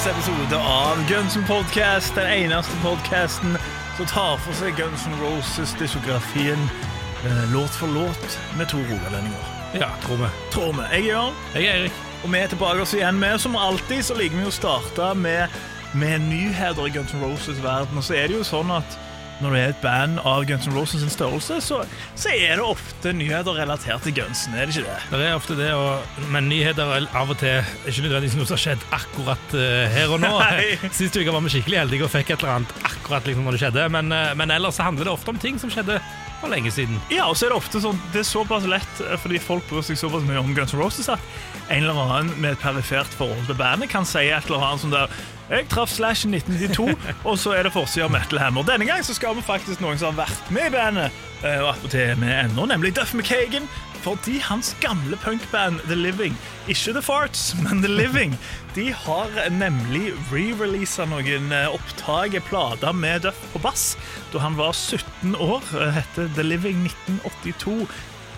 til episode av Gunsen Podcast. Den eneste podcasten som tar for seg Guns N' Roses-diskografien eh, låt for låt med to rogalendinger. Ja, tror vi. Tror vi. Jeg er Jørn, Jeg er Erik. og vi er tilbake oss igjen med Som alltid så liker vi å starte med, med nyheter i Guns N' Roses-verden. Og så er det jo sånn at når det er et band av Guns N' Roses sin størrelse, så, så er det ofte nyheter relatert til Gunsen, er det ikke det? Det er ofte det, og, men nyheter er av og til er ikke nødvendigvis noe som har skjedd akkurat uh, her og nå. Sist uke var vi skikkelig heldige og fikk et eller annet akkurat liksom når det skjedde, men, uh, men ellers så handler det ofte om ting som skjedde for lenge siden. Ja, og så er det ofte sånn Det er såpass lett eh, fordi folk bryr seg såpass mye om Guns N' Roses at en eller annen med et perifert forhold til bandet kan si et eller annet som der Jeg traff Slash i 1992, og så er det forsida av Metal Hammer. Denne gang så skal vi faktisk noen som har vært med i bandet, og attpåtil med ennå, nemlig Duff McKagan. Fordi hans gamle punkband The Living, ikke The Farts, men The Living, de har nemlig re-releasa noen eh, opptak, plater med Duff på bass, da han var 17 år. Heter The Living 1982.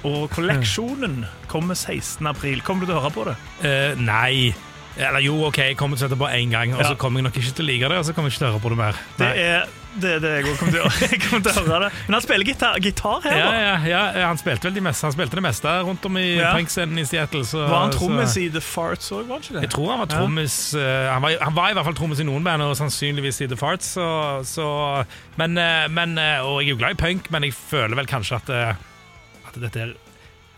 Og kolleksjonen kommer 16. april. Kommer du til å høre på det? Uh, nei. Eller jo, OK, jeg kommer til å sette på én gang, og Ja. så kommer jeg nok ikke til å like det, og så kommer jeg ikke til å høre på det mer. Det Nei. det, er det jeg også kommer til, å, kommer til å høre. det Men han spiller gitar, gitar her, ja, da. ja, ja, han spilte vel de meste, han spilte det meste rundt om i Ja. punkscenen i Seattle. Så, Var han trommis i The Farts òg, var han ikke det? Jeg tror han var trommis eh, han, var, han var i hvert fall trommis i noen band, og sannsynligvis i The Farts. Så, så, men, eh, men, eh, og jeg er jo glad i punk, men jeg føler vel kanskje at, at dette er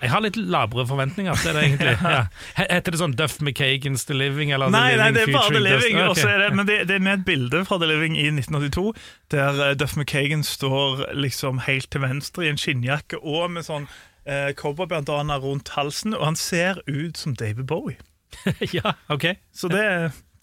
Jeg har litt labre forventninger til det, egentlig. Ja. Heter det sånn Duff McKagans The Living? Eller Nei, The nei, det er bare The Living. Okay. er det, men det, det er med et bilde fra The Living i 1982, der eh, Duff McKagan står liksom helt til venstre i en skinnjakke og med sånn eh, cowboybandana rundt halsen, og han ser ut som David Bowie. ja, ok. Så det,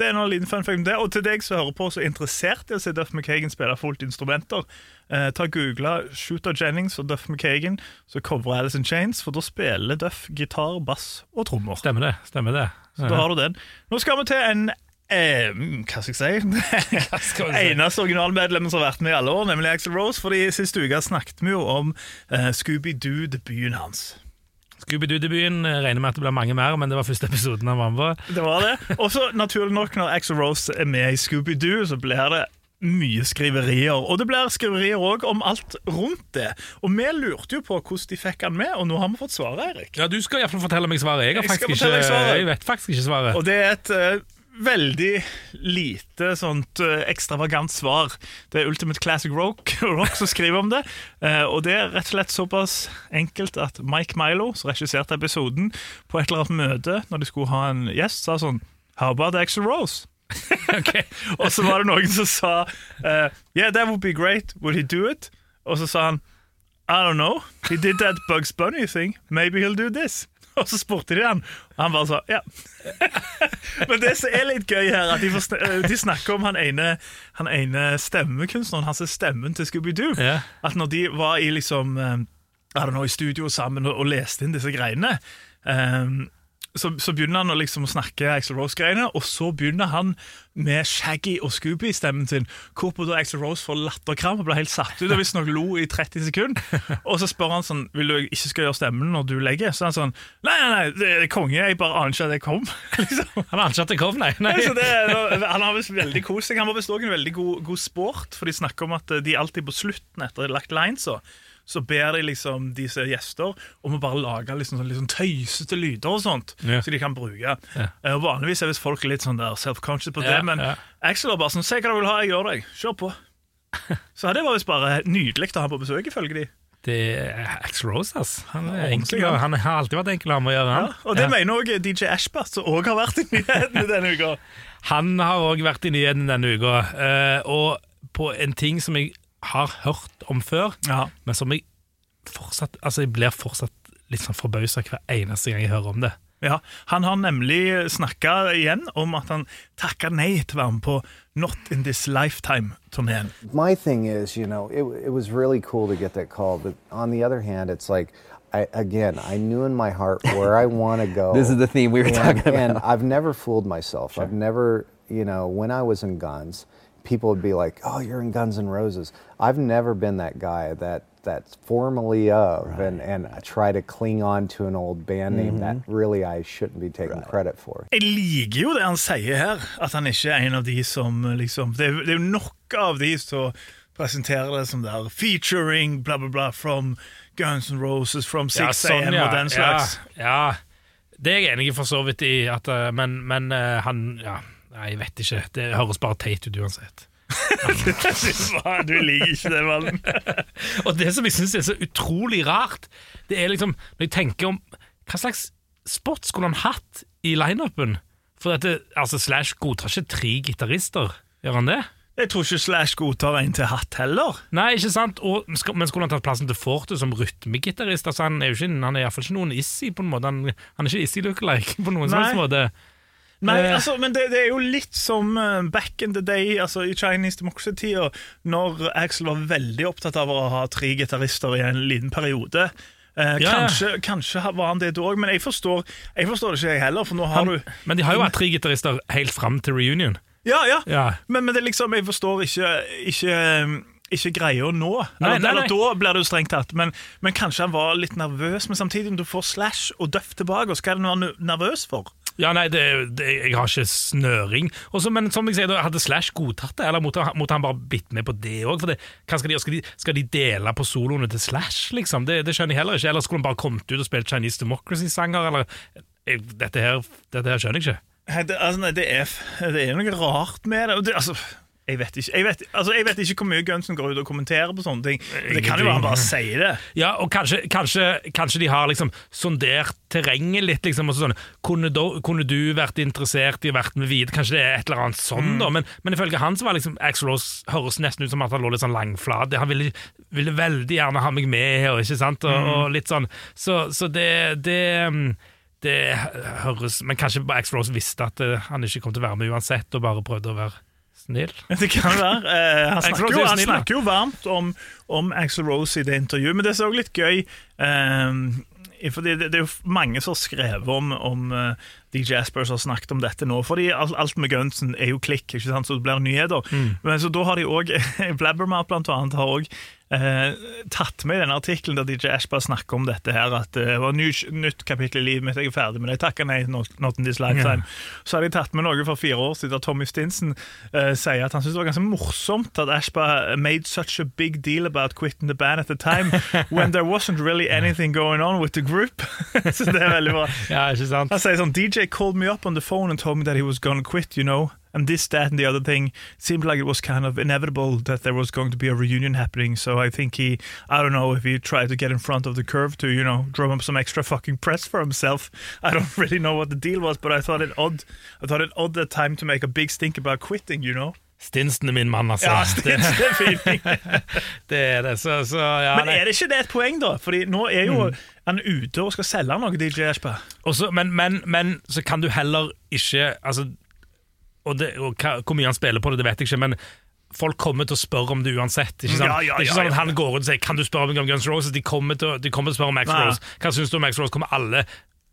det er en liten fun fact om det. Og til deg som hører på så interessert i å se Duff McKagan spille fullt instrumenter, eh, ta Google Shooter Jennings og Duff McKagan, så coverer Alice in Chains, for da spiller Duff gitar, bass og trommer. Stemmer det. stemmer det. Så da har du den. Nå skal vi til en eh, Hva skal jeg si? si? Eneste originalmedlemmen som har vært med i alle år, nemlig Axel Rose. Fordi Sist uke snakket vi jo om eh, Scooby-Doo-debuten hans. Scooby-Doo-debuten eh, regner med at det blir mange mer, men det var første episoden han var med på. Det var det. Og så naturlig nok, når Axel Rose er med i Scooby-Doo, så blir det mye skriverier. Og det blir skriverier òg om alt rundt det. Og vi lurte jo på hvordan de fikk han med, og nå har vi fått svaret, Eirik. Ja, Du skal iallfall fortelle meg svaret. Jeg, Jeg ikke, jeg vet faktisk ikke svaret. Og det er et eh, veldig lite sånt eh, ekstravagant svar. Det er Ultimate Classic Rock, rock som skriver om det. Eh, og det er rett og slett såpass enkelt at Mike Milo, som regisserte episoden, på et eller annet møte når de skulle ha en gjest, sa sånn How about Axel Rose? okay. Og så var det noen som sa uh, Yeah, that would be great. Would he do it? Og så sa han I don't know. He did that Bugs Bunny thing. Maybe he'll do this. Og så spurte de han, og han bare sa ja. Men det som er litt gøy her, at de, sn- eh, de snakker om han ene, han ene stemmekunstneren, hans stemmen til Scooby-Doo. Ja. At når de var i liksom eh, I don't know, i studio sammen og, og leste inn disse greiene eh, så, så begynner han å liksom snakke Axel Rose-greiene, og så begynner han med Shaggy og Scooby-stemmen sin, hvorpå da Axel Rose får latterkram og blir helt satt ut og visstnok lo i 30 sekunder. Og så spør han sånn Vil du ikke skal gjøre stemmen når du legger? Så han sånn Nei, nei, nei, det er konge, jeg bare aner ikke at jeg kom. liksom. Han aner ikke at det kom, nei. nei. Det, han har visst veldig kos seg. Han var visst også en veldig god, god sport, for de snakker om at de alltid på slutten etter lagt lines, så, så ber de liksom disse gjester om å bare lage liksom, sånn, sånn tøysete lyder og sånt, Ja. så de kan bruke. Ja. Uh, vanligvis er hvis folk er litt sånn der self-conscious på det, Ja, men. Axel er bare sånn Se hva du vil ha, jeg gjør deg. Kjør på. Så det var visst bare nydelig å ha på besøk, ifølge de. Det er Axel Rose, ass. Han, er Ja, enkel, han har alltid vært enkel å ha med å gjøre. Ja, og det Ja. mener òg DJ Ashbert, som òg har vært i nyhetene denne uka. han har òg vært i nyhetene denne uka. eh, og på en ting som jeg har hørt om før, Ja. men som jeg fortsatt Altså, jeg blir fortsatt litt sånn forbausa hver eneste gang jeg hører om det. Ja, Han har nemlig snakka igjen om at han takka nei til å være med på Not In This Lifetime-turneen. my thing is, you know, it, it was really cool to get that call, but on the other hand, it's like, I, again, I knew in my heart where I want to go. This is the theme we were and, talking about. And I've never fooled myself. I've never, you know, when I was in Guns, people would be like, "Oh, you're in Guns N' Roses." I've never been that guy that that's formally of and and I try to cling on to an old band name Mm-hmm. really I shouldn't be taking credit for. Jeg liker jo det han sier her, at han ikke er en av de som liksom Det er, det er jo nok av de som presenterer det som der featuring bla, bla, bla from Guns N' Roses, from 6 AM og den slags. Ja, ja. Det er jeg enig i for så vidt i, at, eh, men, men eh, han Ja, nei, jeg vet ikke. Det høres bare teit ut uansett. Du liker ikke det, mann. Og det som jeg syns er så utrolig rart, det er liksom Når jeg tenker om Hva slags spot skulle han hatt i lineupen? For dette, altså Slash godtar ikke tre gitarister, gjør han det? Jeg tror ikke Slash godtar en til hatt heller. Nei, ikke sant? Og, men skulle han tatt plassen til Forte som rytmegitarist? Altså, han er jo ikke, han er iallfall ikke noen Issy på en måte. Han, han er ikke Issy lookalike på noen Nei. slags måte. Nei, Eh. altså, men det, det er jo litt som eh, back in the day, altså i Chinese Democracy-tida, når Axel var veldig opptatt av å ha tre gitarister i en liten periode. Eh, Ja. kanskje, kanskje var han det da òg, men jeg forstår, jeg forstår det ikke, jeg heller. For nå har Han, du men de har jo vært tre gitarister helt fram til reunion. Ja, ja. Ja. Men, men det liksom, jeg forstår ikke, ikke, ikke greia nå. Nei, eller, nei, eller da blir det jo strengt tatt, men, men kanskje han var litt nervøs. Men samtidig, om du får Slash og Duff tilbake, hva er er nervøs for? Ja, nei, det, det, jeg har ikke snøring. Også, men som jeg sier, hadde Slash godtatt det, eller måtte, måtte han bare bitt med på det òg? Skal de, skal, de, skal de dele på soloene til Slash, liksom? Det, det skjønner jeg heller ikke. Eller skulle han bare kommet ut og spilt Chinese Democracy-sanger, eller jeg, dette, her, dette her skjønner jeg ikke. Det, altså, nei, det, er, det er noe rart med. Det altså, jeg vet, ikke, jeg, vet, altså, jeg vet ikke hvor mye Gunsen går ut og kommenterer på sånne ting. Men det kan jo være han bare sier det. Ja, og kanskje, kanskje, kanskje de har liksom sondert terrenget litt. liksom, og sånn, kunne, do, kunne du vært interessert i å vært med videre? Kanskje det er et eller annet sånn, da. Men, men ifølge han så var liksom Axl Rose høres nesten ut som at han lå litt sånn langflat. Han ville, ville veldig gjerne ha meg med, her, ikke sant? Og, og litt sånn. Så, så det, det mm, det høres Men kanskje Axl Rose visste at eh, han ikke kom til å være med uansett, og bare prøvde å være snill. Det kan være. Eh, han, snakker jo, han snakker jo varmt om, om Axel Rose i det intervjuet, men det er også litt gøy. Eh, fordi det, det er jo mange som har skrevet om, om eh, DJ Asper som har snakket om dette nå. Fordi alt, alt med Gunsen er jo klikk, ikke sant? så det blir nyheter. Mm. Men så da har de òg Blabbermouth blant annet har òg eh, tatt med i denne artikkelen der DJ Ashbar snakker om dette her, at det var ny, nytt kapittel i livet mitt, jeg er ferdig med det, takka nei, not, not in this lifetime. Så har de tatt med noe for fire år siden der Tommy Stinson eh, sier at han syntes det var ganske morsomt at Ashbar made such a big deal about quitting the band at the time, when there wasn't really anything going on with the group. Så det er veldig bra. Ja, ikke sant? Han sier sånn DJ called me up on the phone and told me that he was going to quit, you know. And this, that, and the other thing seemed like it was kind of inevitable that there was going to be a reunion happening. So I think he, I don't know if he tried to get in front of the curve to, you know, drum up some extra fucking press for himself. I don't really know what the deal was, but I thought it odd. I thought it odd that time to make a big stink about quitting, you know. Stinsen er min mann, altså. Ja, Stinsen er fin. Det er det, så, så ja. Men er det ikke det et poeng, da? Fordi nå er jo han ute og skal selge noe, DJ. Også, men, men, men så kan du heller ikke altså, og, det, og hva, Hvor mye han spiller på det, det vet jeg ikke, men folk kommer til å spørre om det uansett. Ikke sant? Ja, ja, det er ikke sånn at han går ut og sier 'Kan du spørre meg om Guns Roses?' De kommer til, å- de kommer til å spørre om Max Nei. Rose. Hva syns du om Max Rose? Kommer alle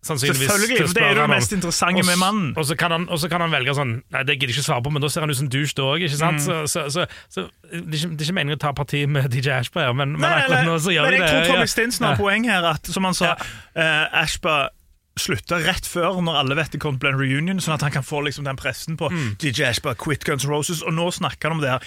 sannsynligvis Selvfølgelig, for det er jo det mest interessante med mannen. Og så kan han, kan han velge sånn Nei, det gidder jeg ikke svare på, men da ser han ut som douche da òg. Mm. Så, så, så, så det, er ikke, det er ikke meningen å ta parti med DJ Ashba, men, men Nei, akkurat nå så gjør de jeg det. tror Tommy ja. Stinson har Ja. poeng her, at som han sa, eh, Ashba slutta rett før, når alle vet det kommer til å bli en reunion, sånn at han kan få liksom den pressen på Mm. DJ Ashba, quit Guns Roses, og nå snakker han om det her.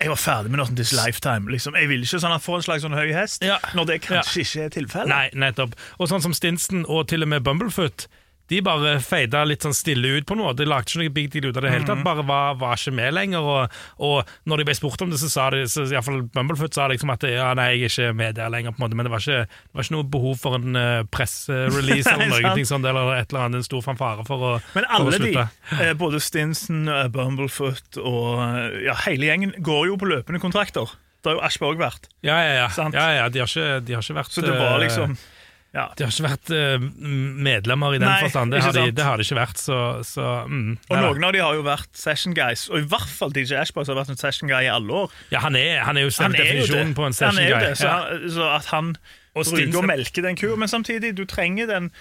Jeg var ferdig med Not in This Lifetime. Liksom. Jeg vil ikke sånn at får en slags sånn høy hest, Ja. når det kanskje ikke er tilfellet. Nei, nettopp. Og sånn som Stinson og til og med Bumblefoot de bare feida litt sånn stille ut på noe. De lagde ikke noe big deal ut av det hele Mm. tatt. Bare var, var ikke med lenger. Og, og når de ble spurt om det, så sa de så fall Bumblefoot sa liksom at ja, nei, jeg er ikke med der lenger, på en måte. Men det var ikke, det var ikke noe behov for en uh, pressrelease eller noe ting sånt, eller et eller annet, en stor fanfare for å, Men for å alle de, eh, både Stinson, eh, Bumblefoot og ja, hele gjengen, går jo på løpende kontrakter. Det har jo Aschberg vært. Ja, ja, ja. Ja, ja de, har ikke, de har ikke vært Så det var liksom ja. De har ikke vært uh, medlemmer i den Nei, forstand. Det har, de, det har de ikke vært, så, så mm, Og noen av de har jo vært session guys, og i hvert fall DJ Ashbox har vært en session guy i alle år. Ja, han er, han er jo det. definisjonen på en session guy. det, så, han, så at han Og bruker å melke den kua, men samtidig, du trenger den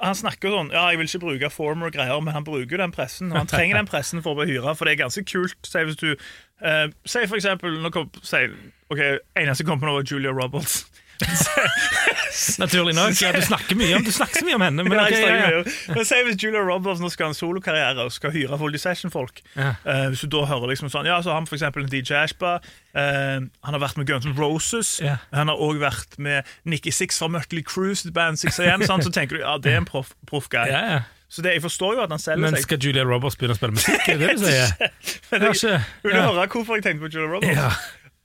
han snakker sånn Ja, jeg vil ikke bruke former og greier, men han bruker den pressen. Og han trenger den pressen for å bli hyra, for det er ganske kult. Si hvis du uh, for eksempel nå kom, say, Ok, Eneste som kom på nå, var Julia Roberts. Naturlig nok. Ja, du snakker mye om, du snakker så mye om henne. Men, Ja, ok, ja, ja. Men si hvis Julia Roberts nå skal ha en solokarriere og skal hyre Voldy Session-folk. Ja. Uh, hvis du da hører liksom sånn Ja, så har han for eksempel en DJ Ashba. Uh, han har vært med Guns N' Roses. Ja. Han har òg vært med Nikki Six fra Mutley Cruise, band 6am. Sånn, Så tenker du ja, det er en proff proff guy. Ja, ja. Så det, jeg forstår jo at han selger Men skal Julia Roberts begynne å spille musikk? Er det du sier? Er vil du høre hvorfor jeg tenkte på Julia Roberts? Ja.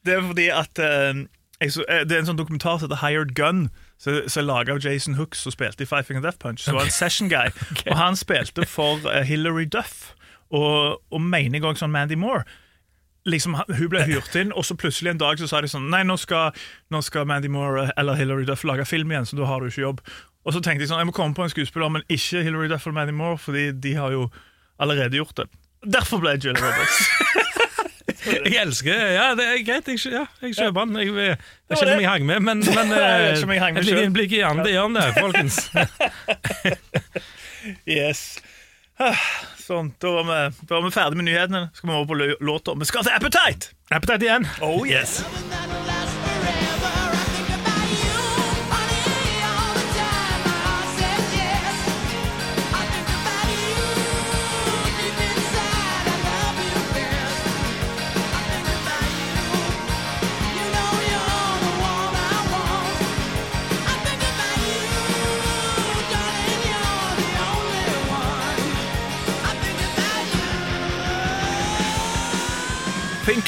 Det er fordi at jeg så, eh, Det er en sånn dokumentar som heter Hired Gun, som som er laga av Jason Hooks, som spilte i Five Finger Death Punch. Så var en session guy. Og han spilte for Hilary Hillary Duff, og, og mener jeg òg sånn Mandy Moore. Liksom, Hun ble hyrt inn, og så plutselig en dag så sa de sånn Nei, nå skal, nå skal Mandy Moore eller Hillary Duff lage film igjen, så da har du ikke jobb. Og så tenkte jeg sånn, jeg må komme på en skuespiller, men ikke Hillary Duff eller Mandy Moore, fordi de har jo allerede gjort det. Derfor ble jeg Jill Roberts. Jeg elsker Ja, det er greit. Jeg, ja, jeg kjøper den. Jeg, jeg, jeg var kjenner det. meg hang med, men, men Jeg eh, ikke om jeg hang med et lite innblikk i andre hjørne, folkens. Yes. Ah, Sånn, da var, vi, da var vi ferdig med nyhetene. Skal vi over på låta. Vi skal til Appetite! Appetite igjen. Oh yes.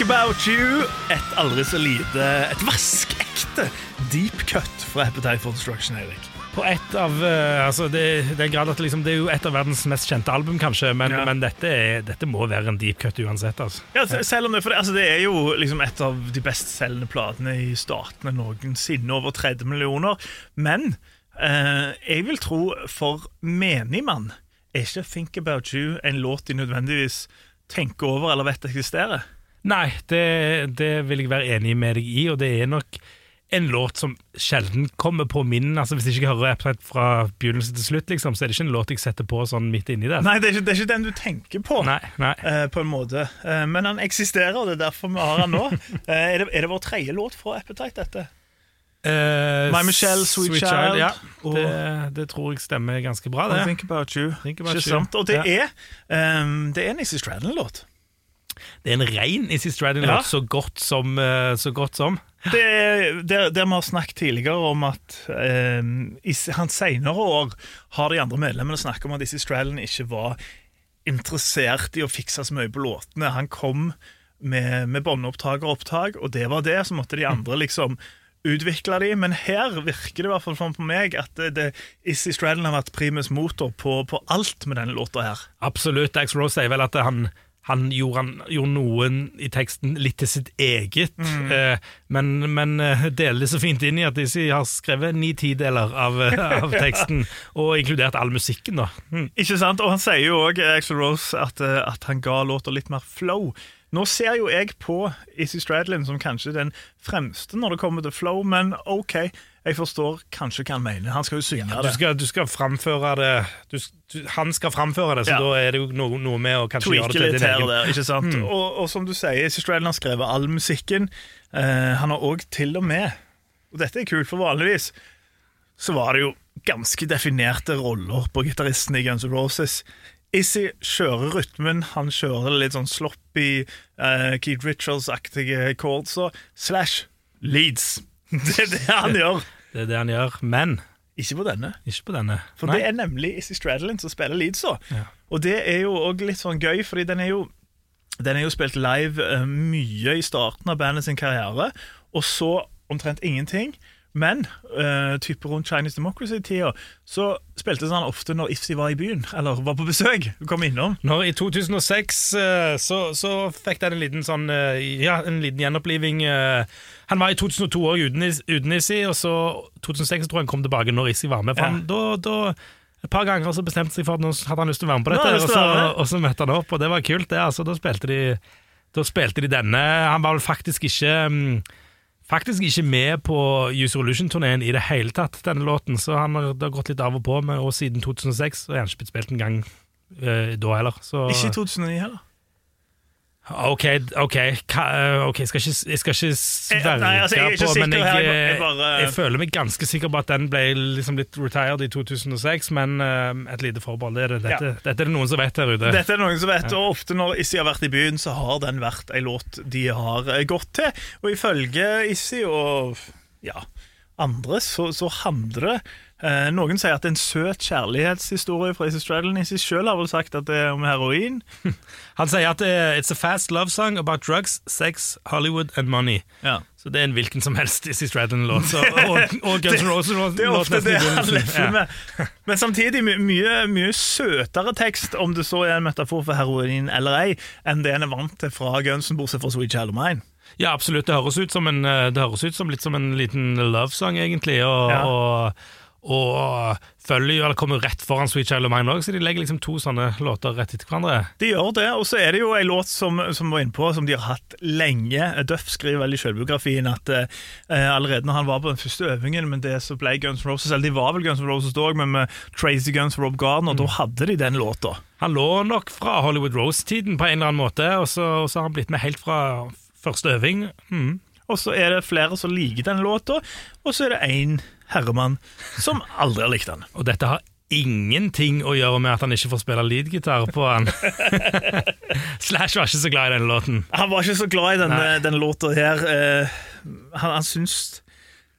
About You. Et aldri så lite Et vaskeekte deep cut fra Appetite for Destruction, Eirik. På et av eh, altså det, det er liksom, det er jo et av verdens mest kjente album, kanskje, men, Ja. men dette, er, dette må være en deep cut uansett. Altså. Ja, selv om det, for det, altså det er jo liksom et av de bestselgende platene i statene noensinne, over 30 millioner. Men eh, jeg vil tro for menigmann er ikke Think About You en låt de nødvendigvis tenker over eller vet eksisterer. Nei, det, det vil jeg være enig med deg i, og det er nok en låt som sjelden kommer på min altså Hvis jeg ikke hører Appetite fra begynnelse til slutt, liksom, så er det ikke en låt jeg setter på sånn midt inni der. Nei, det er ikke, det er ikke den du tenker på. nei. nei. Uh, på en måte. Uh, men han eksisterer, og det er derfor vi har han nå. Uh, er, det, er det vår tredje låt fra Appetite, dette? My Michelle, Sweet Child, ja. og- Det, det tror jeg stemmer ganske bra, det. Think About You. Think About You. Og det Ja. er um, Det er en Issy Stradlin-låt. Det er en rein Issy Stradlin-låt, Ja. så, godt som, eh, så godt som. Det det, der vi har snakket tidligere om at eh, i hans senere år har de andre medlemmene snakket om at Issy Strallen ikke var interessert i å fikse så mye på låtene. Han kom med, med båndopptak og opptak, og det var det. Så måtte de andre liksom utvikle de, men her virker det i hvert fall sånn på meg at det, det, Issy Strallen har vært primus motor på, på alt med denne låta her. Absolutt. Dax Rose sier vel at han, han, gjorde, han gjorde noen i teksten litt til sitt eget, Mm. eh, men, men eh, deler det så fint inn i at de har skrevet ni tideler av, eh, av teksten, og inkludert all musikken. da. Mm. Ikke sant? Og han sier jo òg, Axel Rose, at, eh, at han ga låta litt mer flow. Nå ser jo jeg på Issy Stradlin som kanskje den fremste når det kommer til flow, men OK, jeg forstår kanskje hva han mener. Han skal jo synge Du det. skal, du skal framføre det du, du, Han skal framføre det, så Ja. da er det jo noe, noe med å kanskje gjøre det til din egen. der, ikke sant? Og, og som du sier, Issy Stradlin har skrevet all musikken. Uh, han har òg til og med, og dette er kult, for vanligvis så var det jo ganske definerte roller på gitaristen i Guns N' Roses. Issy kjører rytmen, han kjører litt sånn sloppy, uh, Keith Richards-aktige chords, slash leads. Det er det han gjør. Det er det han gjør. Men Ikke på denne. Ikke på denne. For Nei. det er nemlig Issy Stradlin som spiller lead så. Ja. Og det er jo òg litt sånn gøy, fordi den er jo den er jo spilt live eh, mye i starten av bandet sin karriere, og så omtrent ingenting. Men uh, type rundt Chinese Democracy-tida så spilte han ofte når Ifsi var i byen, eller var på besøk. Kom innom. Når I 2006 uh, så, så fikk den en liten sånn uh, Ja, en liten gjenoppliving. eh. Han var i 2002 òg uten, Issy, og så 2006 tror jeg han kom tilbake når Issy var med. For han, da, da et par ganger så bestemte seg for at nå hadde han lyst til å være med på dette, og så, og så møtte han opp, og det var kult. det altså, Da spilte de Da spilte de denne. Han var vel faktisk ikke mm, Faktisk ikke med på Use Revolution-turneen i det hele tatt, denne låten, så han har, det har gått litt av og på, med, og siden 2006 og har han ikke blitt spilt en gang eh, da heller. Så, Ikke i 2009 heller. Ok, ok, ka- eh, ok, jeg skal ikke, jeg skal ikke sverge Eh, nei, altså, jeg ikke på, men sikker jeg, her, jeg jeg, bare- føler meg ganske sikker på at den ble liksom litt retired i 2006, men uh, et lite forbehold. Det er det. Dette, Ja. dette er det noen som vet der ute. Dette er det noen som vet, og ofte når Issi har vært i byen, så har den vært ei låt de har eh, gått til. Og ifølge Issi og ja, andre, så, så handler det eh, Noen sier at det er en søt kjærlighetshistorie fra Issy Stradlin. Issy sjøl har vel sagt at det er om heroin. Han sier at eh, it's a fast love song about drugs, sex, Hollywood and money. Ja. Så det er en hvilken som helst Issy Stradlin-låt. Og, og Guns N' Roses-låt. Det er ofte det han lefler Ja. med. Men samtidig my mye, mye søtere tekst, om det så er en metafor for heroin eller ei, enn det en er vant til fra Gunsen, bortsett fra Sweet Child of Mine. Ja, absolutt. Det høres ut som, en, eh, det høres ut som litt som en liten love song, egentlig. Og, Ja. og, og følger jo, eller kommer rett foran Sweet Child of Mine òg, så de legger liksom to sånne låter rett etter hverandre. De gjør det, og så er det jo en låt som, som var innpå, som de har hatt lenge. Duff skriver vel i selvbiografien at eh, allerede når han var på den første øvingen men det så ble Guns N' Roses, eller de var vel Guns N' Roses da òg, men med Crazy Guns og Rob Gardner, da hadde de den låta. Han lå nok fra Hollywood Rose-tiden på en eller annen måte, og så, og så har han blitt med helt fra første øving. Mm. Og så er det flere som liker den låta, og så er det én herremann som aldri har likt den. Og dette har ingenting å gjøre med at han ikke får spille leadgitar på han. Slash var ikke så glad i denne låten. Han var ikke så glad i denne, Nei. denne låta her. Eh, han, han syns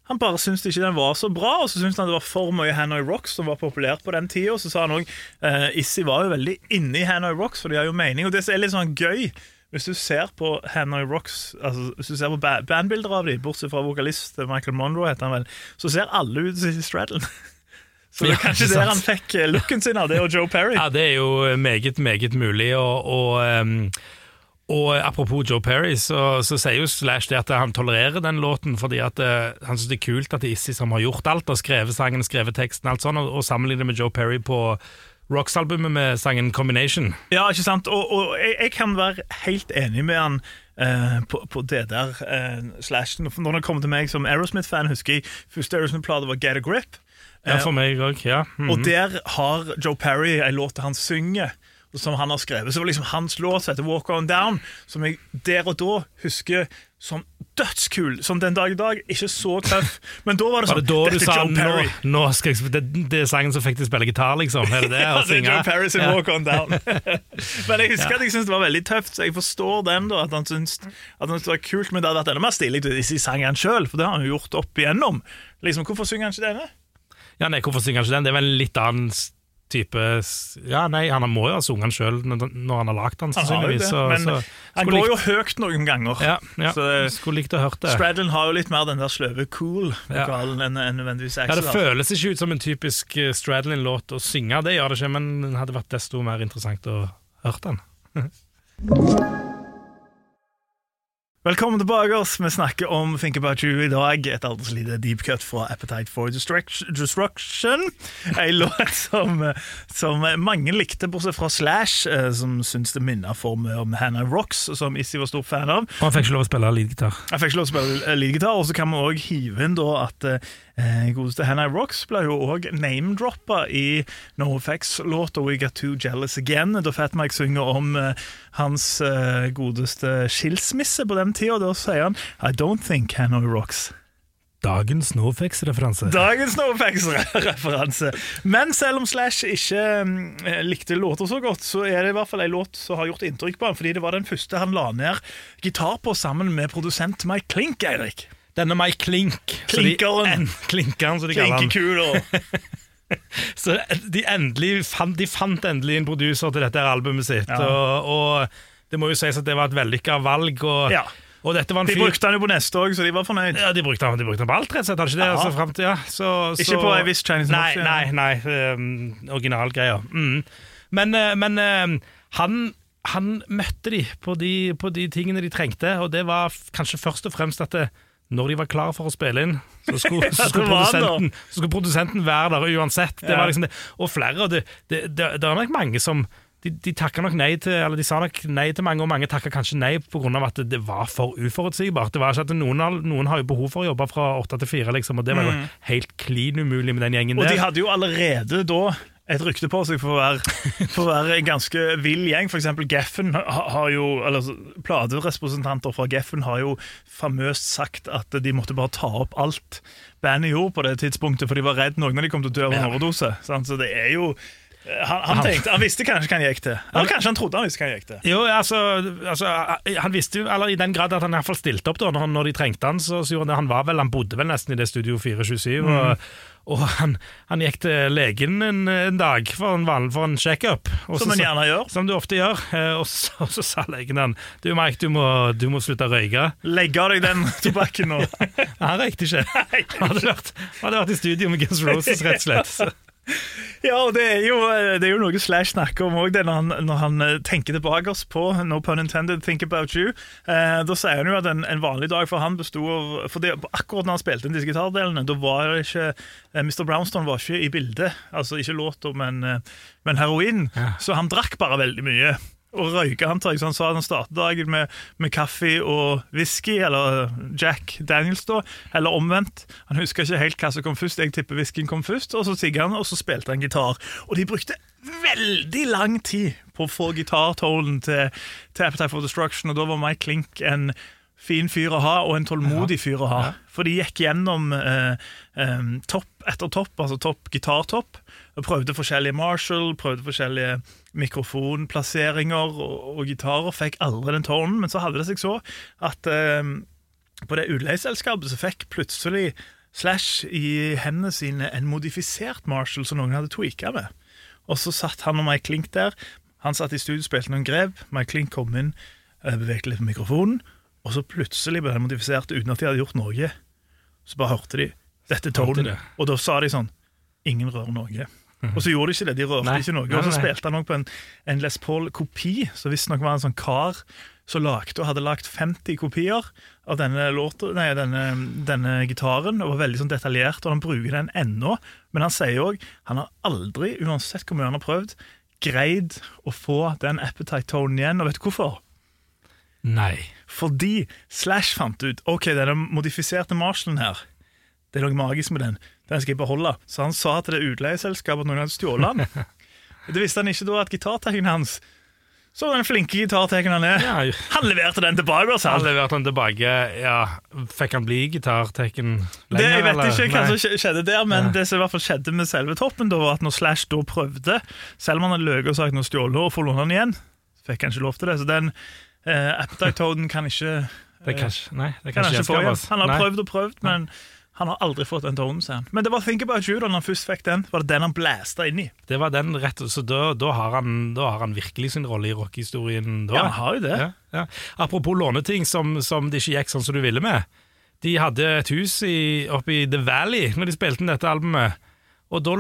han bare syntes ikke den var så bra, og så syntes han det var for mye Hanoi Rocks som var populært på den tida. Så sa han òg eh, Issy var jo veldig inne i Hanoi Rocks, for de har jo mening. Og det som er litt sånn gøy, hvis du ser på Hanoi Rocks Altså hvis du ser på bandbilder av dem, bortsett fra vokalist Michael Monroe, heter han vel, så ser alle ut som Stradlen. Så det er kanskje ja, der han fikk eh, looken sin av, det og Joe Perry. Ja, det er jo meget, meget mulig, og, og, um, og apropos Joe Perry, så, så sier jo Slash det at han tolererer den låten fordi at uh, han syns det er kult at det er Issy som har gjort alt, og skrevet sangen, skrevet teksten, alt sånn, og, og sammenligner med Joe Perry på Rocks-albumet med sangen Combination. Ja, ikke sant? Og, og jeg, jeg kan være helt enig med han eh, på, på det der. eh, slash, når han kommer til meg som Aerosmith-fan, husker jeg første Aerosmith-plate var Get a Grip. Ja, Eh, for meg også, ja. Mhm. Og der har Joe Perry ei låt han synger, som han har skrevet. Så det var liksom hans låt som heter Walk On Down, som jeg der og da husker som dødskul. Som den dag i dag. Ikke så tøff, men da var det Var sånn det da du sa nå, nå skal jeg, det, det er sangen som fikk deg spille gitar, liksom? Er det det? Ja, det er? Joe Perry sin Ja. Walk On Down. Men jeg husker at jeg syntes det var veldig tøft, så jeg forstår den. da At han syntes at det var kult Men det hadde vært enda mer stilig hvis de sang den sjøl, for det har han jo gjort opp igjennom. Liksom, Hvorfor synger han ikke denne? Ja, nei, Hvorfor synger han ikke den? Det er vel en litt annen type Ja, nei, han må jo ha sunget den sjøl når han har lagd den, sannsynligvis. men så han går går jo høyt noen ganger. Ja, ja. Så, eh, skulle likt å hørt det. Stradlin har jo litt mer den der sløve cool-vokalen enn en nødvendigvis Ja, Det føles ikke ut som en typisk eh, Stradlin-låt å synge, det gjør det ikke, men det hadde vært desto mer interessant å høre den. Velkommen tilbake. oss Vi snakker om Think About You i dag. Et så lite deep cut fra Appetite for Destruction. En låt som, som mange likte, bortsett fra Slash, eh, som syns det minner for mye om Hannah Rocks, som Issy var stor fan av. Og han fikk ikke lov å spille leadgitar. Jeg fikk ikke lov å spille leadgitar, og så kan vi òg hive inn da at eh, godeste Hannah Rocks ble jo òg name-droppa i NoFX-låta We Got Too Jealous Again, da Fat Mike synger om eh, hans eh, godeste skilsmisse på den tida. Da sier han I don't think Hannah Rocks. Dagens Nofx-referanse. Dagens NoFX-referanse. Men selv om Slash ikke likte låter så godt, så er det i hvert fall en låt som har gjort inntrykk på han, fordi det var den første han la ned gitar på sammen med produsent Mike Klink, Eirik. Denne meg Klink Klinkeren. Klinkeren, som de kaller han. Klinkekuler. Så de, endelig fant, de fant endelig en produser til dette albumet sitt. Ja. Og, og det må jo sies at det var et vellykka valg. Og, Ja. og dette var en De fyr brukte han jo på neste òg, så de var fornøyd. ja, de brukte han, de brukte han på alt, rett og slett. Ikke det? Altså, frem til, ja. så, Ikke på ei viss Chinese Nei, Mafia. nei, nei um, originalgreier. Mm. Men, eh, men eh, han, han møtte de på, de på de tingene de trengte, og det var kanskje først og fremst at det, når de var klare for å spille inn, så skulle, så skulle, produsenten, så skulle produsenten være der uansett. Det liksom det. Og flere, og det, det, det, er nok mange som de, de nok nei til Eller de sa nok nei til mange, og mange takka kanskje nei pga. at det, det var for uforutsigbart. Det var ikke at Noen, noen har jo behov for å jobbe fra åtte til fire, liksom, og det var jo helt klin umulig med den gjengen der. Og de hadde jo allerede da et rykte på seg for å være, for å være en ganske vill gjeng. Eksempel Geffen har jo, eller Platerepresentanter fra Geffen har jo famøst sagt at de måtte bare ta opp alt bandet gjorde på det tidspunktet, for de var redd noen av de kom til å dø av en overdose. Så det er jo han, han, tenkte, han visste kanskje hva han gikk til. Eller kanskje han trodde han visste hva han gikk til. Jo, altså, altså Han visste jo, eller i den grad at han i hvert fall stilte opp da når, når de trengte han, så, så han det. Han var vel, han bodde vel nesten i det Studio 427, Mm. og, og han, han gikk til legen en, en dag for en, for en sjekkup. Som en gjerne gjør. Som du ofte gjør. eh, Og så, og så sa legen han Du Mike, du må, du må slutte å røyke. Legge av deg den tobakken nå. Han røykte ikke. Han hadde vært, hadde vært i studio med Guns Roses, rett og slett. Ja, og det er jo, det er jo noe Slash snakker om òg, når, han- når han eh, tenker tilbake oss på No pun intended, Think About You. Eh, da sier han jo at en, en vanlig dag for han besto av for det, Akkurat når han spilte inn disse gitardelene, da var det ikke eh, Mr. Brownstone var ikke i bildet. Altså ikke låta, men, eh, men heroin. Så han drakk bare veldig mye. Og røyke, antar jeg, så han sa han startet dagen med, med kaffe og whisky, eller Jack Daniels, da, eller omvendt. Han husker ikke helt hva som kom først. Jeg tipper whiskyen kom først, og så sigga han, og så spilte han gitar. Og de brukte veldig lang tid på å få gitartonen til, til Appetite for Destruction, og da var Mike Klink en fin fyr å ha, og en tålmodig fyr å ha. For de gikk gjennom eh, eh, topp etter topp, altså topp gitartopp, og prøvde forskjellige Marshall, prøvde forskjellige mikrofonplasseringer og, og gitarer, fikk aldri den tonen, men så hadde det seg så at eh, på det utleieselskapet så fikk plutselig Slash i hendene sine en modifisert Marshall som noen hadde tweaka med. Og så satt han og Mike Klink der. Han satt i studio, spilte noen grep. Mike Klink kom inn, eh, bevegte litt på mikrofonen, og så plutselig ble den modifisert uten at de hadde gjort noe. Så bare hørte de dette tonen, og da sa de sånn Ingen rører noe. Og så gjorde de ikke det. De rørte Nei. ikke noe. Og så spilte han også på en, en Les Paul-kopi, så visstnok var han en sånn kar som lagde og hadde lagd 50 kopier av denne, låta, nei, denne, denne gitaren, og var veldig sånn detaljert, og han bruker den ennå. Men han sier òg han har aldri, uansett hvor mye han har prøvd, greid å få den appetite-tonen igjen. Og vet du hvorfor? Nei. Fordi Slash fant ut Ok, denne modifiserte Marshallen her Det er noe magisk med den. Den skal jeg beholde. Så han sa til det utleieselskapet at noen hadde stjålet den. Det visste han ikke da at gitarteknikeren hans Så den flinke gitarteknikeren han er. Ja, Han leverte den tilbake. Også. han leverte den tilbake. Ja, Fikk han bli gitartekken lenger? Det, jeg vet eller? ikke hva Nei. som skjedde der, men Nei. det som i hvert fall skjedde med selve toppen, da var at når Slash da prøvde, selv om han hadde løyet og sagt noe stjålet og få låne den igjen, fikk han ikke lov til det. Så den eh, appetite-toden kan ikke Det kan ikke, nei, det kan kan han ikke gjenskapes. Han har Nei. prøvd og prøvd, men han har aldri fått den tonen, sier han. Men det var Think About You da han først fikk den. Var det den han blæsta inn i? Det var den rett, så da, da, har han, da har han virkelig sin rolle i rockehistorien. da. Ja, han har jo det. Ja, ja. Apropos låneting som, som det ikke gikk sånn som du ville med. De hadde et hus i, oppe i The Valley når de spilte inn dette albumet. Og da,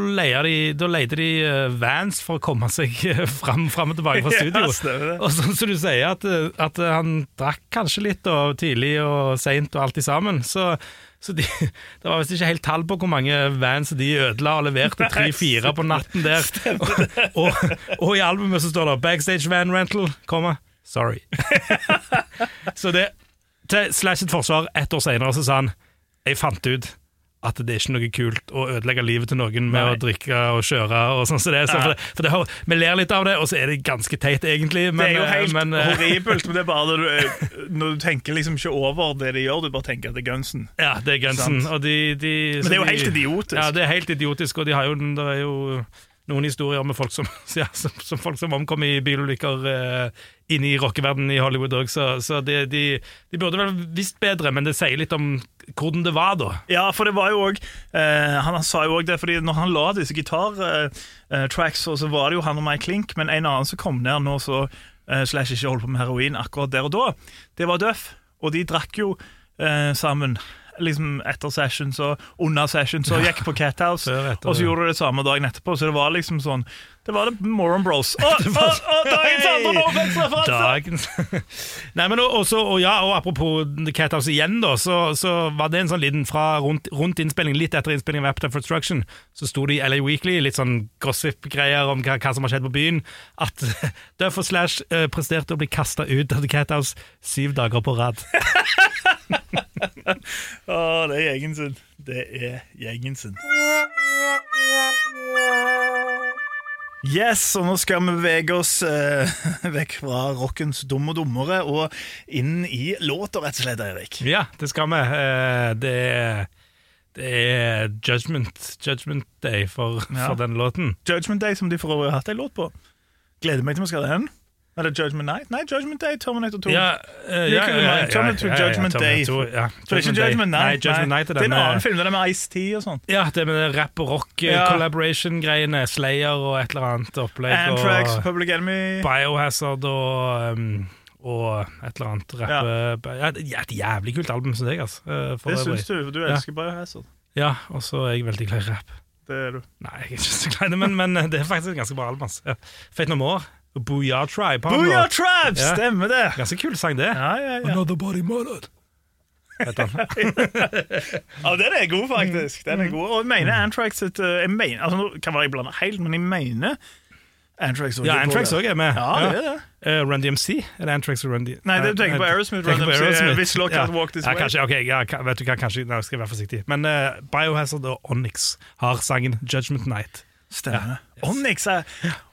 de, da leide de eh, vans for å komme seg eh, fram, fram og tilbake fra studio. Ja, og sånn som du sier, at, eh, at han drakk kanskje litt og tidlig og seint og alt i sammen. Så, så de, det var visst ikke helt tall på hvor mange vans de ødela og leverte tre-fire på natten der. Og, og, og i albumet så står det 'Backstage Van Rental', komma, sorry. Så det Til Slash sitt forsvar ett år senere så sa han Jeg fant ut at det er ikke noe kult å ødelegge livet til noen med Nei. å drikke og kjøre. og sånn som det. Så for det, for det, har- Vi ler litt av det, og så er det ganske teit, egentlig. Men, det er jo eh, helt men, eh, horribelt, men det er bare du, eh, når du tenker liksom ikke over det de gjør, du bare tenker at det er gunsen. Ja, det er Gunsen. De, de, Men det er jo helt idiotisk. Ja, det er helt idiotisk, og de har jo, det er jo noen historier med folk som, ja, som, som, folk som omkom i bilulykker eh, inne i rockeverdenen i Hollywood òg, så, så de, de, de, burde vel visst bedre, men det sier litt om hvordan det var da. Ja, for det var jo òg eh, Han sa jo òg det, fordi når han la disse gitartracks, eh, så var det jo han og meg klink, men en annen som kom ned nå, så eh, Slash ikke holdt på med heroin akkurat der og da, det var Duff, og de drakk jo eh, sammen liksom etter sessions og under sessions og gikk på Cathouse. og så gjorde du det samme dagen etterpå. Så det var liksom sånn Det var det Moron Bros. Å, å, å, dagens andre! Dagens Nei, men også, og ja, og Apropos Cat Cathouse igjen, da, så, så, var det en sånn liten fra rundt, rundt innspilling, litt etter innspilling av Appetite for Destruction, så sto det i LA Weekly litt sånn gossip-greier om hva, hva, som har skjedd på byen, at Duff og Slash uh, presterte å bli kasta ut av The Cathouse syv dager på rad. Å, det er gjengen sin. Det er gjengen sin. Yes, og nå skal vi bevege oss eh, vekk fra rockens dumme og dummere og inn i låta, rett og slett, Eirik. Ja, det skal vi. Eh, det, er, det er Judgment, Judgment Day for, ja. for den låten. Judgment Day, som de for øvrig har hatt en låt på. Gleder meg til vi skal ha den. Eller Judgment Night? Nei, Judgment Day, Terminator 2. Ja, uh, ja, ja, ja, Terminator Judgment Day. For det er ikke Judgment Night. Nei, Judgment Night er det er en annen film, det er med Ice-T og sånn. Ja, det er med rap og rock collaboration-greiene. Slayer og et eller annet opplegg. Anthrax, Public Enemy. Biohazard og um, og et eller annet rappe ja. Et jævlig kult album, syns jeg. Altså, det syns du, for du elsker. Biohazard. Ja, og så er jeg veldig glad i rap. Det er du. Nei, jeg er ikke så glad i det, men, men det er faktisk et ganske bra album. Altså. Fate No More Booyah Tribe. Booyah Tribe, ja. Stemmer det! Ganske kul sang, det. Ja, ja, Another Body Murdered. ja, den er god, faktisk. Den er mm. god. Og jeg mener Antrax et, eh, jeg mener, altså, Nå kan være jeg blander helt, men jeg mener Antrax Ja, Antrax òg er med. Ja, det er det. Uh, Run DMC? Er det Antrax og Run DMC? Nei, det du tenker på Aerosmith. Run DMC, Hvis Lock ja. Walk This ja, kanskje, okay, ja, vet du hva, kanskje, nei, skal jeg være forsiktig. Men uh, Biohazard og Onyx har sangen Judgment Night. Stemmer. Ja. Onyx er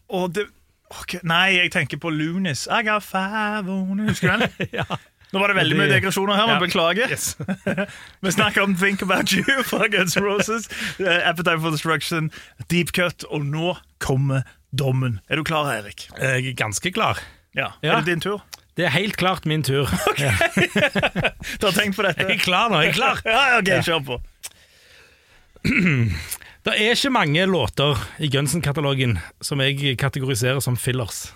Og det Okay, nei, jeg tenker på Lunis. I got five on Husker du den? ja. Nå var det veldig mye dekorasjoner her, men ja. beklager. Yes. Vi snakker om Think About You fra Guns Roses, uh, Appetite for Destruction, Deep Cut, og nå kommer dommen. Er du klar, Erik? Jeg er ganske klar. Ja. ja. Er det din tur? Det er helt klart min tur. Okay. du har tenkt på dette? Jeg er klar nå. jeg er klar Ja, ok, Kjør på. Det er ikke mange låter i Gunsen-katalogen som jeg kategoriserer som fillers.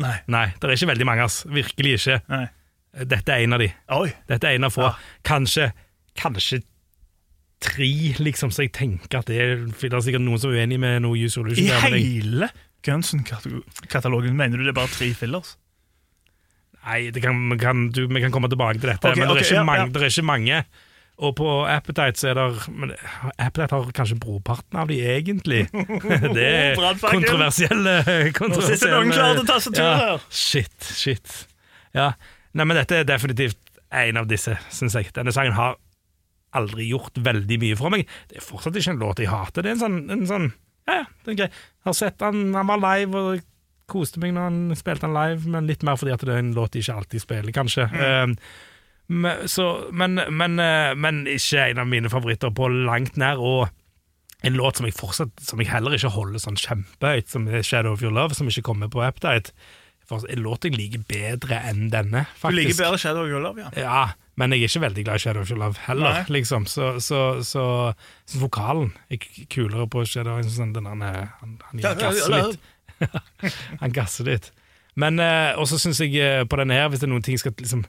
Nei. Nei, Det er ikke veldig mange. ass. Virkelig ikke. Nei. Dette er en av de. Oi. Dette er en av få. Ja. Kanskje, kanskje tre, liksom, så jeg tenker at det er, det er sikkert noen som er uenig med noe Use Solution. I hele Gunsen-katalogen mener du det er bare tre fillers? Nei, kan, kan, du, vi kan komme tilbake til dette, okay, men det er, okay, ja, mange, ja. det er ikke mange. Og på Appetite så er det men Appetite har kanskje brorparten av de, egentlig. Det er kontroversielle, kontroversielle Nå sitter noen klare til tastaturet her! Ja, shit, shit. Ja. Nei, men dette er definitivt en av disse, syns jeg. Denne sangen har aldri gjort veldig mye for meg. Det er fortsatt ikke en låt jeg hater. Det er en sånn, en sånn Ja, ja, det er greit. Jeg har sett han, han var live, og jeg koste meg når han spilte han live, men litt mer fordi at det er en låt de ikke alltid spiller, kanskje. Mm. Uh, men, så, men, men, eh, men, ikke en av mine favoritter på langt nær. Og en låt som jeg fortsatt Som jeg heller ikke holder sånn kjempehøyt, som er 'Shadow of Your Love', som ikke kommer på Appetite. En låt jeg liker bedre enn denne, faktisk. Du liker bedre 'Shadow of Your Love', ja. ja men jeg er ikke veldig glad i 'Shadow of Your Love' heller, liksom. Så, så, så, så, vokalen er kulere på 'Shadow of Your Love'. han, han, han gasser litt. han gasser litt. Men eh, også syns jeg eh, på denne her, hvis det er noen ting skal liksom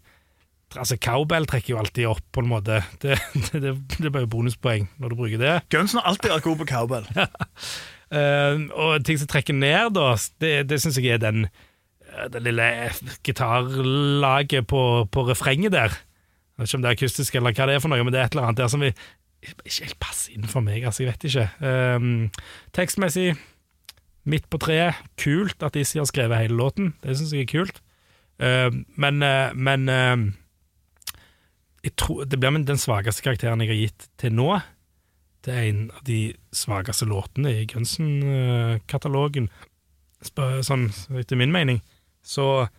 Altså, Cowbell trekker jo alltid opp, på en måte. Det, det, det, det blir jo bonuspoeng når du bruker det. Gunsen har alltid vært god på cowbell. uh, og ting som trekker ned, da, det, det syns jeg er den eh, det lille gitarlaget på, på refrenget der. Jeg vet ikke om det er akustisk eller hva det er for noe, men det er et eller annet der som vi, ikke helt passer inn for meg. altså, Jeg vet ikke. Um, tekstmessig, midt på treet. Kult at Issi har skrevet hele låten. Det syns jeg er kult. Uh, men, uh, men uh, tror, Det blir den svakeste karakteren jeg har gitt til nå. Det er en av de svakeste låtene i Gunsen-katalogen, sånn etter min mening. Så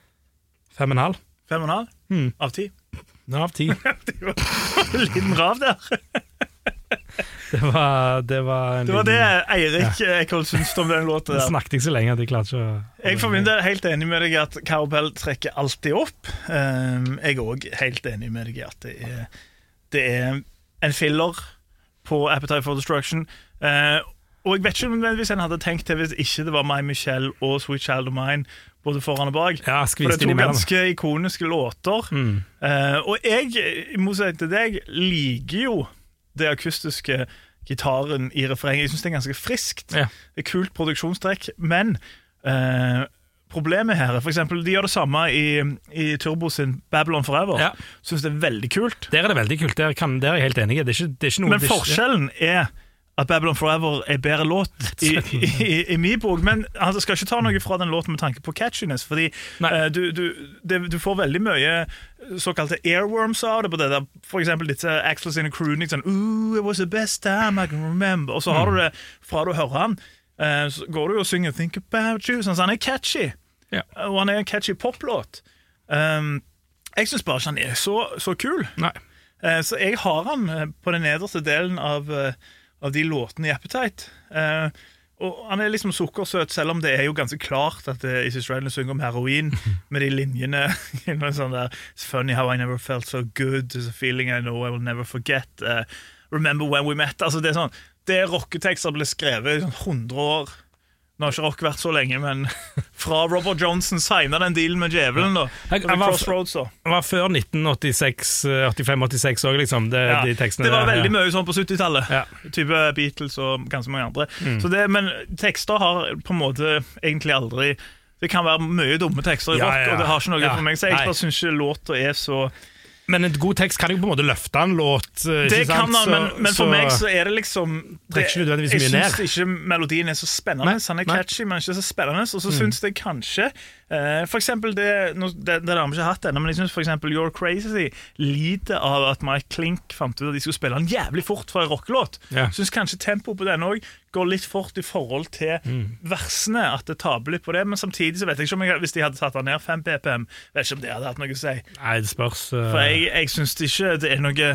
fem og en halv. Fem og en halv? Mm. Av ti? Ja, av ti. Liten rav der. Det var det, var Det var det Eirik ja. Eikholt syntes om den låta. Der. snakket ikke så lenge at de klarte ikke å Jeg for min del er helt enig med deg i at Cowbell trekker alltid opp. Um, jeg er òg helt enig med deg i at det er, det er en filler på Appetite for Destruction. Uh, og jeg vet ikke nødvendigvis en hadde tenkt det hvis ikke det var My Michelle og Sweet Child of Mine både foran og bak. Ja, For det er to ganske ikoniske låter. Mm. Uh, og jeg, i motsetning til deg, liker jo det akustiske gitaren i refrenget. Jeg syns det er ganske friskt. Ja. Det er kult produksjonstrekk. Men eh, problemet her er for eksempel, De gjør det samme i, i Turbo sin Babylon Forever. Ja. Syns det er veldig kult. Der er det veldig kult. Der, kan, der er jeg helt enig. Det er ikke, det er ikke noe Men er forskjellen er at Babylon Forever er bedre låt i, i, i, min bok. Men han skal ikke ta noe fra den låten med tanke på catchiness. Fordi eh, du, du, det, du får veldig mye såkalte airworms av det. på det der For eksempel disse Axel sine crooning sånn Ooh, it was the best time I can remember. Og så har du det fra du hører han, uh, så går du og synger Think About You. Sånn, så han er catchy. Ja. Og han er en catchy poplåt. Um, jeg syns bare ikke han er så, så kul. Eh, Så jeg har han eh, på den nederste delen av, eh, av de låtene i Appetite. Eh, Og han er liksom sukkersøt, selv om det er jo ganske klart at Is Isis Stradlin synger om heroin, med de linjene sånn der, It's funny how I never felt so good. There's a feeling I know I will never forget. Uh, remember when we met. Altså Det er sånn Det er rocketekster ble skrevet i sånn 100 år. Nå har ikke rock vært så lenge, men fra Robert Johnson signa den dealen med djevelen, da. Jeg- var jeg var- Crossroads, da. Det var før 1985-86 òg, liksom. Det, Ja, de tekstene det var der, veldig ja. mye sånn på 70-tallet. Ja. Type Beatles og ganske mange andre. Mm. Så det, men tekster har på en måte egentlig aldri Det kan være mye dumme tekster i rock, og det har ikke noe for meg. Så jeg bare syns ikke låta er så Men en god tekst kan jo på en måte løfte en låt. eh, Det kan han, men, men for så- meg så er det liksom det, Jeg syns ikke melodien er så spennende. Nei, Han er catchy, men ikke så spennende. Og så syns jeg kanskje uh, For eksempel det, no, det, det har vi ikke hatt ennå, men jeg syns eksempel You're Crazy lider av at Mike Klink fant ut at de skulle spille den jævlig fort for en rockelåt. Ja. Syns kanskje tempoet på denne òg går litt fort i forhold til Mm. versene. At det taper litt på det. Men samtidig så vet jeg ikke om jeg, hvis de hadde tatt den ned 5 PPM, vet ikke om det hadde hatt noe å si. Nei, det spørs. uh... For jeg, jeg syns ikke det er noe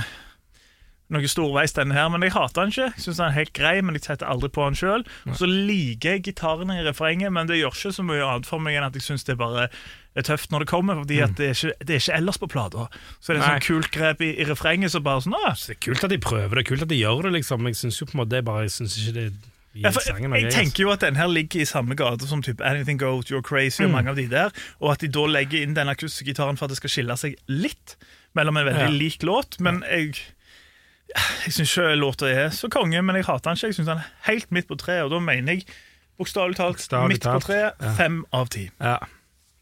noe storveis, denne her, men jeg hater den ikke. Synes den er helt grei, men jeg setter aldri på den sjøl. Så liker jeg gitarene i refrenget, men det gjør ikke så mye annet for meg enn at jeg syns det bare er tøft når det kommer, fordi at det er ikke, det er ikke ellers på plata. Så det er et sånn kult grep i, i refrenget så bare sånn ah, Det er kult at de prøver det, kult at de gjør det, liksom. Jeg syns jo på en måte det er bare Jeg synes ikke det ja. Jeg altså. tenker jo at den her ligger i samme gate som type Anything Goes, You're Crazy og mange av de der, og at de da legger inn den akustiske gitaren for at det skal skille seg litt mellom en veldig Ja. lik låt, men jeg jeg syns ikke låta er så konge, men jeg hater den ikke. Jeg syns den er helt midt på treet, og da mener jeg bokstavelig talt midt på treet. Fem av ti. Ja.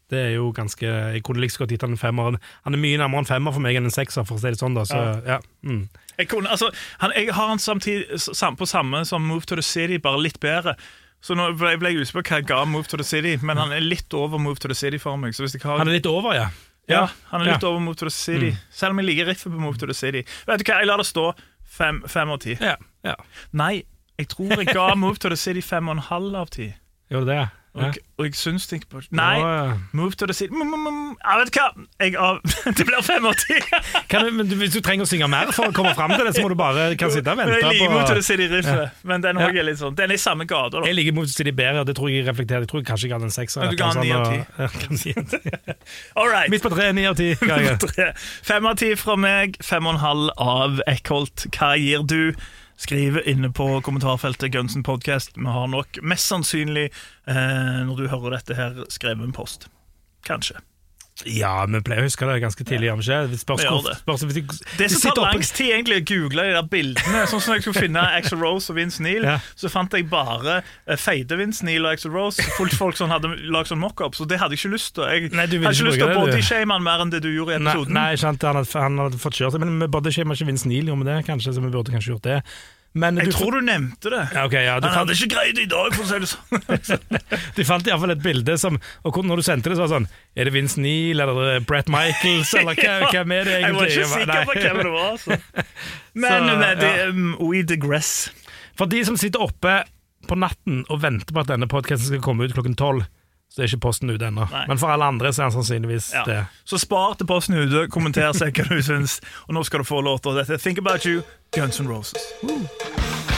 Det er jo ganske Jeg kunne like så godt gitt han en femmer. Han er mye nærmere en femmer for meg enn en sekser, for å si det sånn. da Så, ja. Mm. Jeg, kunne, altså, han, jeg har han samtidig sam, på samme som Move to the City, bare litt bedre. Så nå ble, ble jeg usikker på hva jeg ga Move to the City, men han er litt over Move to the City for meg. Har Han er litt over, ja. Ja, han er litt Ja. over Move to the City. Selv om jeg liker riffet på Move to the City. Vet du hva, Jeg lar det stå fem, fem av ti. Ja, ja. Nei, jeg tror jeg ga Move to the City fem og en halv av ti. Gjorde det det? Ja. Og, og jeg syns ikke på Nei, ja. Move to the City mm, mm, mm. Jeg vet hva? Jeg av, det blir fem av ti. Kan du, men du, hvis du trenger å synge mer for å komme fram til det, så må du bare kan sitte og vente Jeg liker Move to the City-riffet, men den, Ja. er litt sånn, den er i samme gata. Jeg liker Move to the City bedre, og det tror jeg jeg reflekterer. Jeg tror jeg kanskje jeg ga den en sekser. Ja, du ga den ni av ti. Ja. Midt på tre, ni av ti. Fem av ti fra meg, fem og en halv av Eckholt. Hva gir du? Skriv inne på kommentarfeltet Gunsen Podcast. Vi har nok mest sannsynlig, eh, når du hører dette her, skrevet en post. Kanskje. Ja, vi pleier å huske det ganske tidlig. gjør vi ikke? Det Spørs hvor det. spørs som tar oppe- tid egentlig å google de der bildene. Sånn som jeg skulle finne Axel Rose og Vince Neil, Ja. så fant jeg bare eh, feite Vince Neil og Axel Rose. Folk, folk som hadde lagd sånn mockup, så det hadde jeg ikke lyst til. Jeg Nei, hadde ikke lyst til å bodyshame han mer enn det du gjorde i episoden. nei sant, han hadde, han hadde fått kjørt det, men vi burde ikke, Vince Neil gjorde vi det, kanskje, så vi burde kanskje gjort det. Men jeg du, tror du nevnte det. ja, okay, ja, du Han fant, hadde ikke greid det i dag, for å si det sånn. de fant iallfall et bilde som Og når du sendte det, så var det sånn Er det Vince Neil, eller er Brett Michaels, eller hva, hvem er det Jeg var ikke sikker på hvem det var. Altså. Men Så, nei, det, ja. um, we digress. For de som sitter oppe på natten og venter på at denne podkasten skal komme ut klokken tolv, så er ikke posten ute ennå. Men for alle andre så er den sannsynligvis ja. det. Så spar til posten er ute, kommenter selv hva du syns, og nå skal du få låta. Dette er Think About You, Guns N' Roses. Woo.